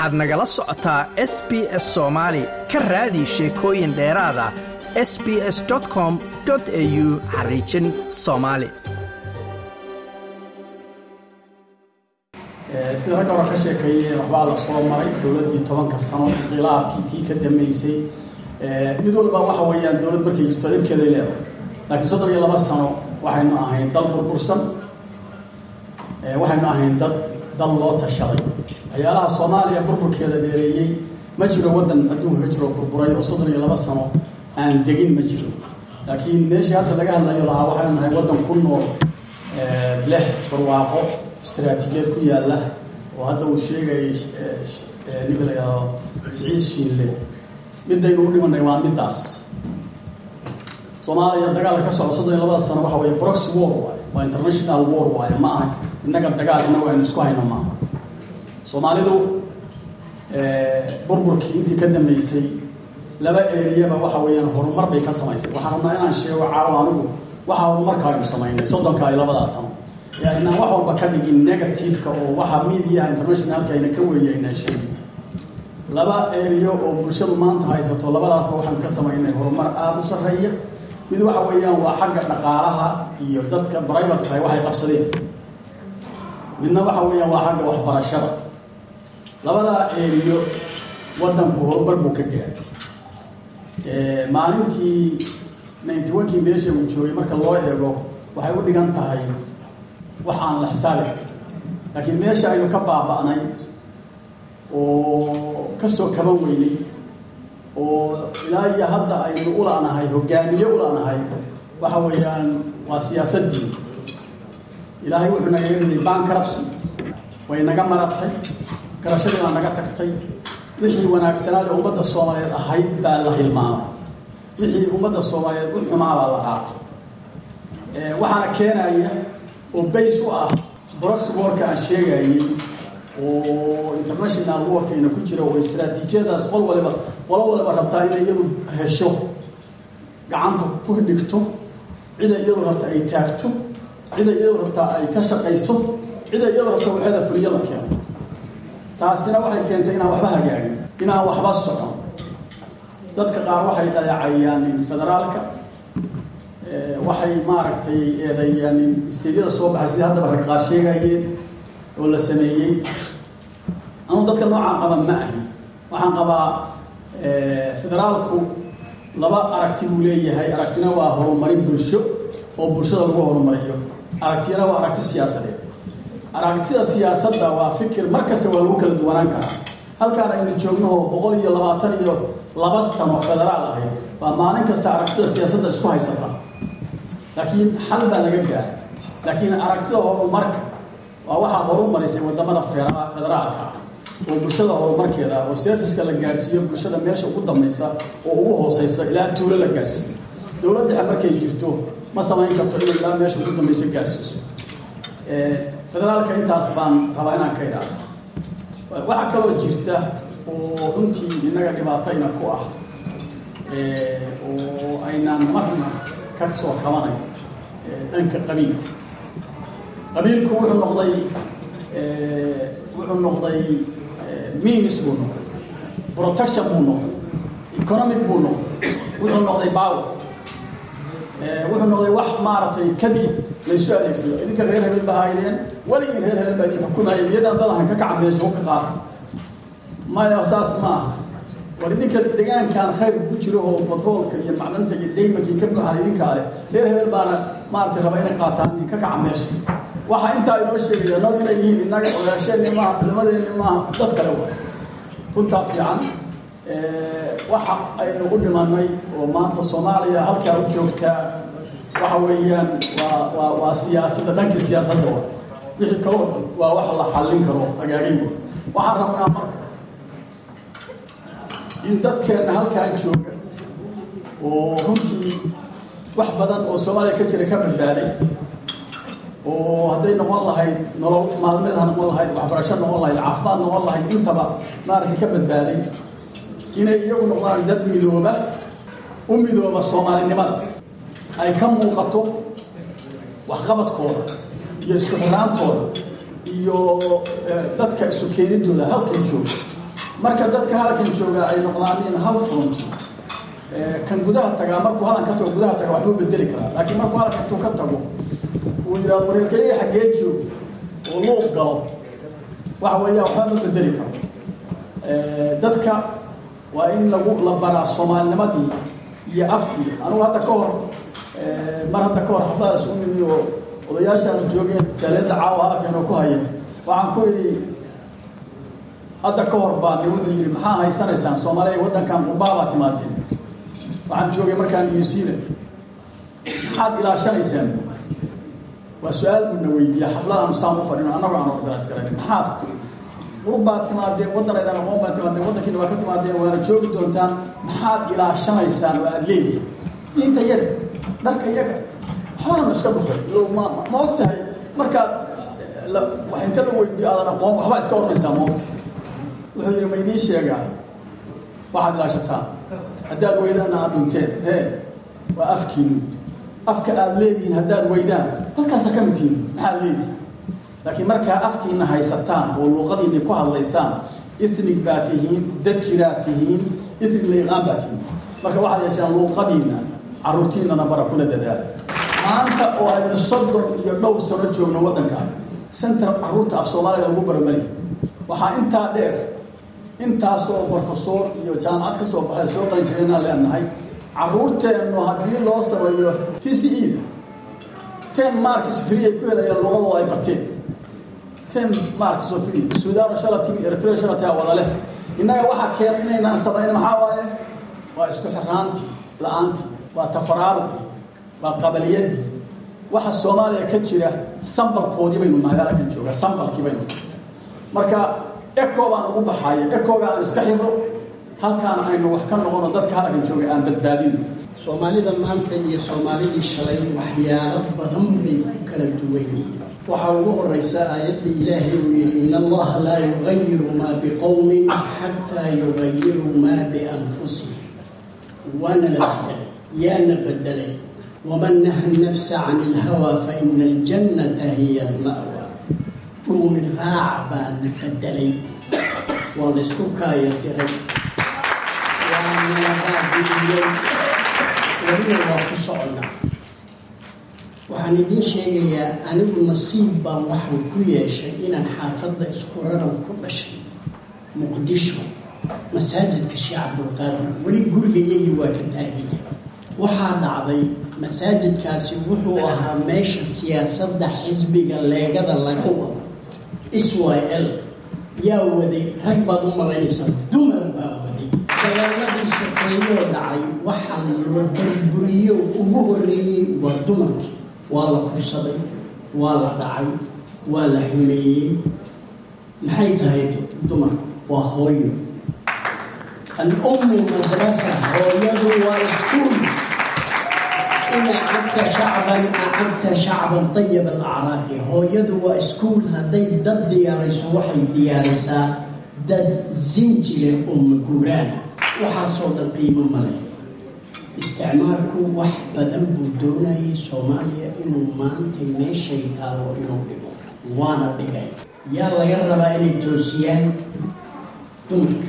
waxaad nagala socotaa s b s soomaali ka raadi sheekooyin dheeraada s b s com au xariijin soomaali sida ragga hore ka sheekeeyeen waxbaa la soo maray dowladdii tobanka sano inqilaabkii tii ka dambeysay. Mid walba waxa weeyaan dowlad markay jirto dhibkeeday leedahay. Laakiin soddon iyo laba sano waxaynu ahayn dal burbursan. Waxaynu ahayn dad dal loo tashaday. Waxyaalaha soomaaliya burburkeeda dheereeyey ma jiro waddan adduunka ka jiro burburay oo soddon iyo laba sano aan degin ma jiro. Laakiin meeshii hadda laga hadlayo lahaa waxaynu nahay waddan ku nool leh barwaaqo istaraatiijiyad ku yaalla oo hadda uu sheegayay ninka la yidhaahdo siciid shiille midaynu u dhimanay waa middaas. Soomaaliya dagaalka ka socda soddon iyo labada sano waxa weeye proxy war waaye waa international war waaye ma aha. Innaga dagaal innagu aynu isku hayno maaha soomaalidu burburkii intii ka dambeysay laba eriyaba waxa weeyaan horumar bay ka samaysay. Waxaan rabnaa inaan sheego caawa anigu waxa horumarka aynu samaynay soddonka iyo labadaas sano ee aynaan wax walba ka dhigin negativeka oo waxa mediaha internationalka ayna ka aynaan sheegin laba eriyo oo bulshadu maanta haysato labadaasba waxaan ka samaynay horumar aada u sarreeya mid waxa weeyaan waa xagga dhaqaalaha iyo dadka brivatekaha waxay qabsadeen. Midna waxa weeyaan waa xagga waxbarashada. Labadaa eriyo waddanku horumar buu ka gaaray. Maalintii ninety onkii meesha uu joogay marka loo eego waxay u dhigan tahay waxaan la xisaabi laakiin meesha aynu ka baaba'nay oo ka soo kaban weynay oo ilaa iyo hadda aynu ula'nahay hogaamiye ula'nahay waxa weeyaan waa siyaasaddii ilaahay wuxuu naga yeelayay bankrupsy way naga maratay garashadii baa naga tagtay. Wixii wanaagsanaada ummadda soomaaliyeed ahayd baa la hilmaamay wixii ummadda soomaaliyeed u xumaa baa la qaatay. Waxaana keenaya oo bays u ah broxy warka aan sheegayay oo international warkayna ku jira oo istraatiijiyadaas qol waliba qolo waliba rabtaa inay iyadu hesho gacanta ku dhigto cida iyadu rabta ay taagto cida iyadu rabtaa ay ka shaqayso cida iyadu rabta waxeeda fuliyada keeno taasina waxay keentay inaan waxba hagaagin inaan waxba socon. Dadka qaar waxay dhaleecayaan federaalka waxay maaragtay eedeeyaan isteedyada soo baxay sidii haddaba rag qaar sheegayeen oo la sameeyey. Anuu dadka noocaan qaba ma ahi. Waxaan qabaa federaalku laba aragti buu leeyahay. Aragtina waa horumarin bulsho oo bulshada lagu horumariyo. Aragtiyana waa aragti siyaasadeed. Aragtida siyaasadda waa fikir mar kasta waa lagu kala duwanaan karaa. Halkaan aynu joognaho boqol iyo labaatan iyo laba sano federaal ahayd waa maalin kasta aragtida siyaasadda isku haysata. Laakiin xal baa laga gaaray. Laakiin aragtida horumarka waa waxaa horumarisay waddamada federaalka oo bulshada horumarkeeda oo serviceka la gaarsiiyo bulshada meesha ugu dambaysa oo ugu hooseysa ilaa tuulo la gaarsiiyo. Dowlad dhexe markay jirto ma samayn karto inay ilaa meesha ugu dambaysa gaarsiiso. Federaalka intaas baan rabaa inaan ka idhaahdo waxaa kaloo jirta oo runtii innaga dhibaatayna ku ah oo aynaan marna ka soo kabanay dhanka qabiilka. Qabiilku wuxuu noqday wuxuu noqday means buu noqday. Protection buu noqday. Economic buu noqday. Wuxuu noqday power wuxuu noqday wax maaragtay kadib laysu adeegsado. Idinka reer hebel ba haydeen. Weligii reer hebel baa idin miyadaan dadahan ka kaca meesha ka qaata. Maya saas ma war idinka degaankan khayr ku jiro oo batroolka iyo macdanta iyo daymankii ka buuxaan idinkaa leh reer hebel baana maaragtay raba inay qaataan ka kaca meesha waxaa intaa inoo sheegaya nad inay yihiin innaga ogaasheenni maaha culimadeenni maaha dad kale wa runtaa fiican waxa aynu u dhimanay oo maanta soomaaliya halkaa u joogtaa waxa weeyaan waa waa waa siyaasadda dhankii siyaasadda wa wixii kaloo waa wax la xallin karo hagaagin waxaan rabnaa marka in dadkeenna halkaan jooga oo runtii wax badan oo soomaaliya ka jira ka badbaaday oo hadday noqon lahayd nolol maalmeed ha noqon lahayd waxbarasho noqon lahayd caafimaad noqon lahayd intaba maaragtay ka badbaaday inay iyagu noqdaan dad midooba u midooba soomaalinimada. Ay ka muuqato waxqabadkooda iyo isku xiraantooda iyo dadka isu keenidooda halkan jooga. Marka dadka halkan jooga ay noqdaan in hal front kan gudaha tagaa markuu halan ka tago gudaha taga waxbuu bedeli karaa. Laakiin markuu halka intuu ka tago uu yidhahdo wareerkeyga xaggee joog oo luuq galo. Waxa weeya waxba ma bedeli karo. Dadka waa in lagu la baraa soomaalinimadii iyo afkii. Anugu hadda ka hor mar hadda ka hor xaflada isu nimi oo odayaashaanu joogeen jaaliyadda caawa halkeenoo ku haya waxaan ku idhi hadda ka hor baa ni wuxuu yidhi maxaa haysanaysaan? Soomaaliya waddankan qurbaabaa timaadeen. Waxaan joogay markaan new zealand. Maxaad ilaashanaysaan waa su'aal buuna weydiiya xafladaanu saan u fadhino annagu aan organise garayn maxaad qurbaa timaadeen waddan aydan aqoon baa timaadeen waddankiina waa ka timaadeen waana joogi doontaan. Maxaad ilaashanaysaan oo aada leedihi diinta yaga dharka yaga waxbaanu iska buxay ma ma og tahay markaad wax inta la weydiiyo aadan aqoon waxbaa iska oranaysaa ma ogta wuxuu yidhi ma idiin sheegaa? Waxaad ilaashataan haddaad weydaanna aad dhunteen hee waa afkiinu afka aad leedihiin haddaad weydaan dadkaasa ka mid tihiin maxaad leedihin laakiin markaa afkiina haysataan oo luuqadiina ku hadlaysaan ithnig baa tihiin dad jiraad tihiin ithnig layqaan baa tihiin. Marka waxaad yeeshaan luuqadiina caruurtiinana bara kula dadaala maanta oo aynu soddon iyo dhowr sano joogno waddanka center carruurta af soomaaliga lagu baromali waxaa intaa dheer intaasoo profesor iyo jaamacad ka soo baxay soo qalinjabeenaan leenahay caruurteennu haddii loo sameeyo t c e da ten marks free ku helayaan luqadooda ay barteen ten marks oo free. Suudaan shala timi eritrea shala taa wada leh innaga waxaa keenay inaynaan samaynin maxaa waaye? Waa isku xiraantii la'aantii waa tafaraaruqii waa qabaliyadii. Waxa soomaaliya ka jira sambalkoodii baynu nahay halkan jooga sambalkii baynu. Marka eco baan ugu baxaya ecoga aan iska xiro halkaan aynu wax ka noqono dadka halkan jooga aan badbaadino soomaalida maanta iyo soomaalidii shalay waxyaalo badan bay ku kala duwan waxaa ugu horeysa aayadda ilaahay uu yihi in allaha laa yugayiru maa biqowmin xataa yugayiruu maa bianfusihim. Waana la bedelay yaana bedelay waman naha nafsa can ilhawa faina aljannata hiya alma'wa. Dhuumi raac baa na bedelay waa la isku kaaya diray waxaan idiin sheegayaa anigu nasiib baan waxaan ku yeeshay inaan xaafadda isku raran ku dhashay muqdisho masaajidka sheekh cabdulqaadir weli gurigayagii waa ka taagaya waxaa dhacday masaajidkaasi wuxuu ahaa meesha siyaasadda xisbiga leegada laga wado. Israel yaa waday rag baad u malaynaysaa dumar baa waday sokeeyoo dhacay waxaa la burburiyo ugu horeeyey waa dumarkii. Waa la kursaday waa la dhacay waa la xumeeyey maxay tahay dumarku waa hooyo. Alummu madrasa hooyadu waa iskuul. In acabta shacban acabta shacban ayib alacraaqi hooyadu waa iskuul. Hadday dad diyaarayso waxay diyaarisaa dad zinjile oo maguuraana waxaasoo dhan qiimo male isticmaalku wax badan buu doonayay soomaaliya inuu maanta meeshay taalo inuu dhigo waana dhigay. Yaa laga rabaa inay toosiyaan? Dumarka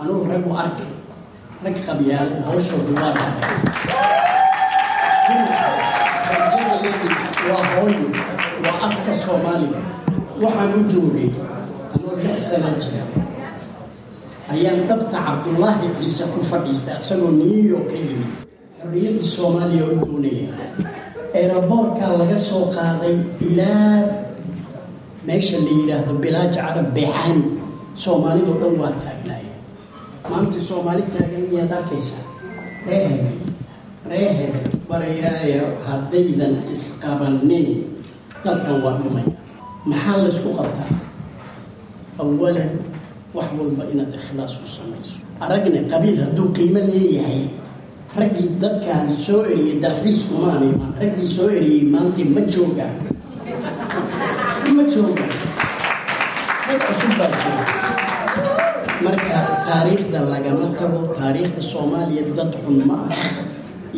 anugu ragu arkay rag qabyaalada hawshooda waa dhacay waa hooyo waa afka soomaaliga. Waxaan u joogay anoo lix sana jira ayaan dhabta cabdullaahi ciise ku fadhiista isagoo new york ka yimid xorriyadda soomaaliya u doonaya eeraboorkaa laga soo qaaday ilaa meesha la yidhaahdo bilaaj carab beexaan soomaalidoo dhan waa taagnaaya maanta soomaali taagan miyaad arkaysaa reer hebel reer hebel barayaaya haddaydan isqabanin dalkan waa dhumay maxaa laysku qabtaa awalan wax walba inaad ikhlaas ku samayso. Aragna qabiil hadduu qiimo leeyahay raggii dadkaan soo eriyey dalxiis kumaan imaan raggii soo eriyey maanta ma joogaan ma joogaan dad cusub baa jooga. Marka taariikhda lagama tago taariikhda soomaaliya dad xun ma aha.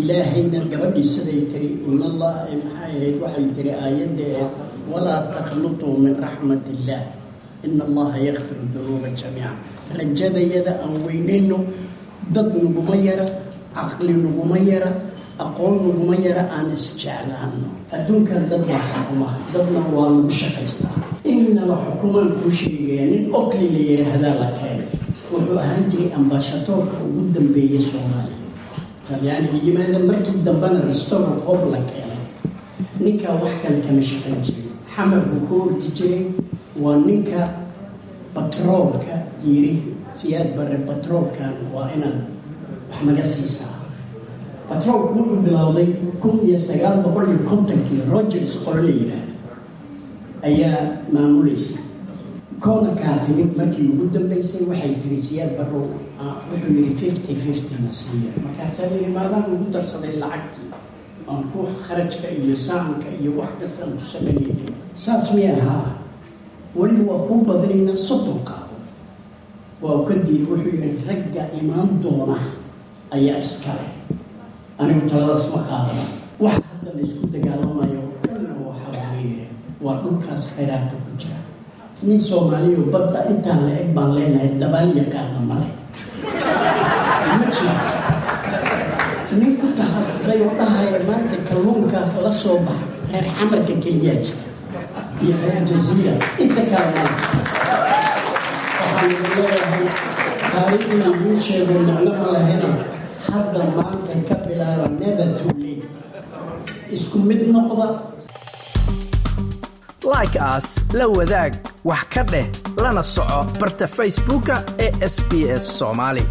Ilaahayna gabadhii siday tiri in allah maxay ahayd? Waxay tiri aayadda ee walaa taqnutuu min raxmat illaah ina allaha yakfiru dunuuba jamiica rajadayada aan weynayno dad naguma yara caqli naguma yara aqoon naguma yara aan isjeclaano adduunkan dad waa xukuma dadna waa lagu shaqaystaa innaba xukumaan kuu sheegaya nin okli la yidhaahdaa la keenay wuxuu ahaan jiray ambaashadoorka ugu dambeeyay soomaaliya talyaaniga yimaada markii dambena restoro qob la keenay ninkaa wax kale kama shaqayn jiray xamar buu ku ordi jiray waa ninka batroolka yiri siyaad bare batroolkan waa inaad wax naga siisaa. Batroolku wuxuu bilowday kun iyo sagaal boqol iyo kontonkii rogers qolo la yidhaah ayaa maamulaysa. Timid markii ugu dambeysay waxay tiri siyaad barow wuxuu yidhi fifty fifty na siiya. Markaasaa yidhi maadaan ugu darsaday lacagtii. Aan ku kharajka iyo saamka iyo wax kasta aan ku sameynayna saas mi ahaa weliba waa kuu badinaynaa soddon qaado waa u ka diiday wuxuu yidhi ragga imaan doona ayaa iskale. Anigu taladaas ma qaadana. Wax hadda la isku dagaalamayo dhanna waxa weeye waa dhulkaas khayraadka ku jira. Nin soomaaliyo badda intaan la eg baan leenahay dabaal yaqaana male ma jiro. Nin ku tahafuday oo dhahaya maanta kalluunka la soo baxa reer xamarka keliyaa jira iyo reer jaziira inta kale waxaan leeyahay taariikhna idiin sheego macno ma lahayna hadda maanta ka bilaaba never too late. Isku mid noqda like aas la wadaag wax ka dheh lana soco barta facebooka ee sb s soomaali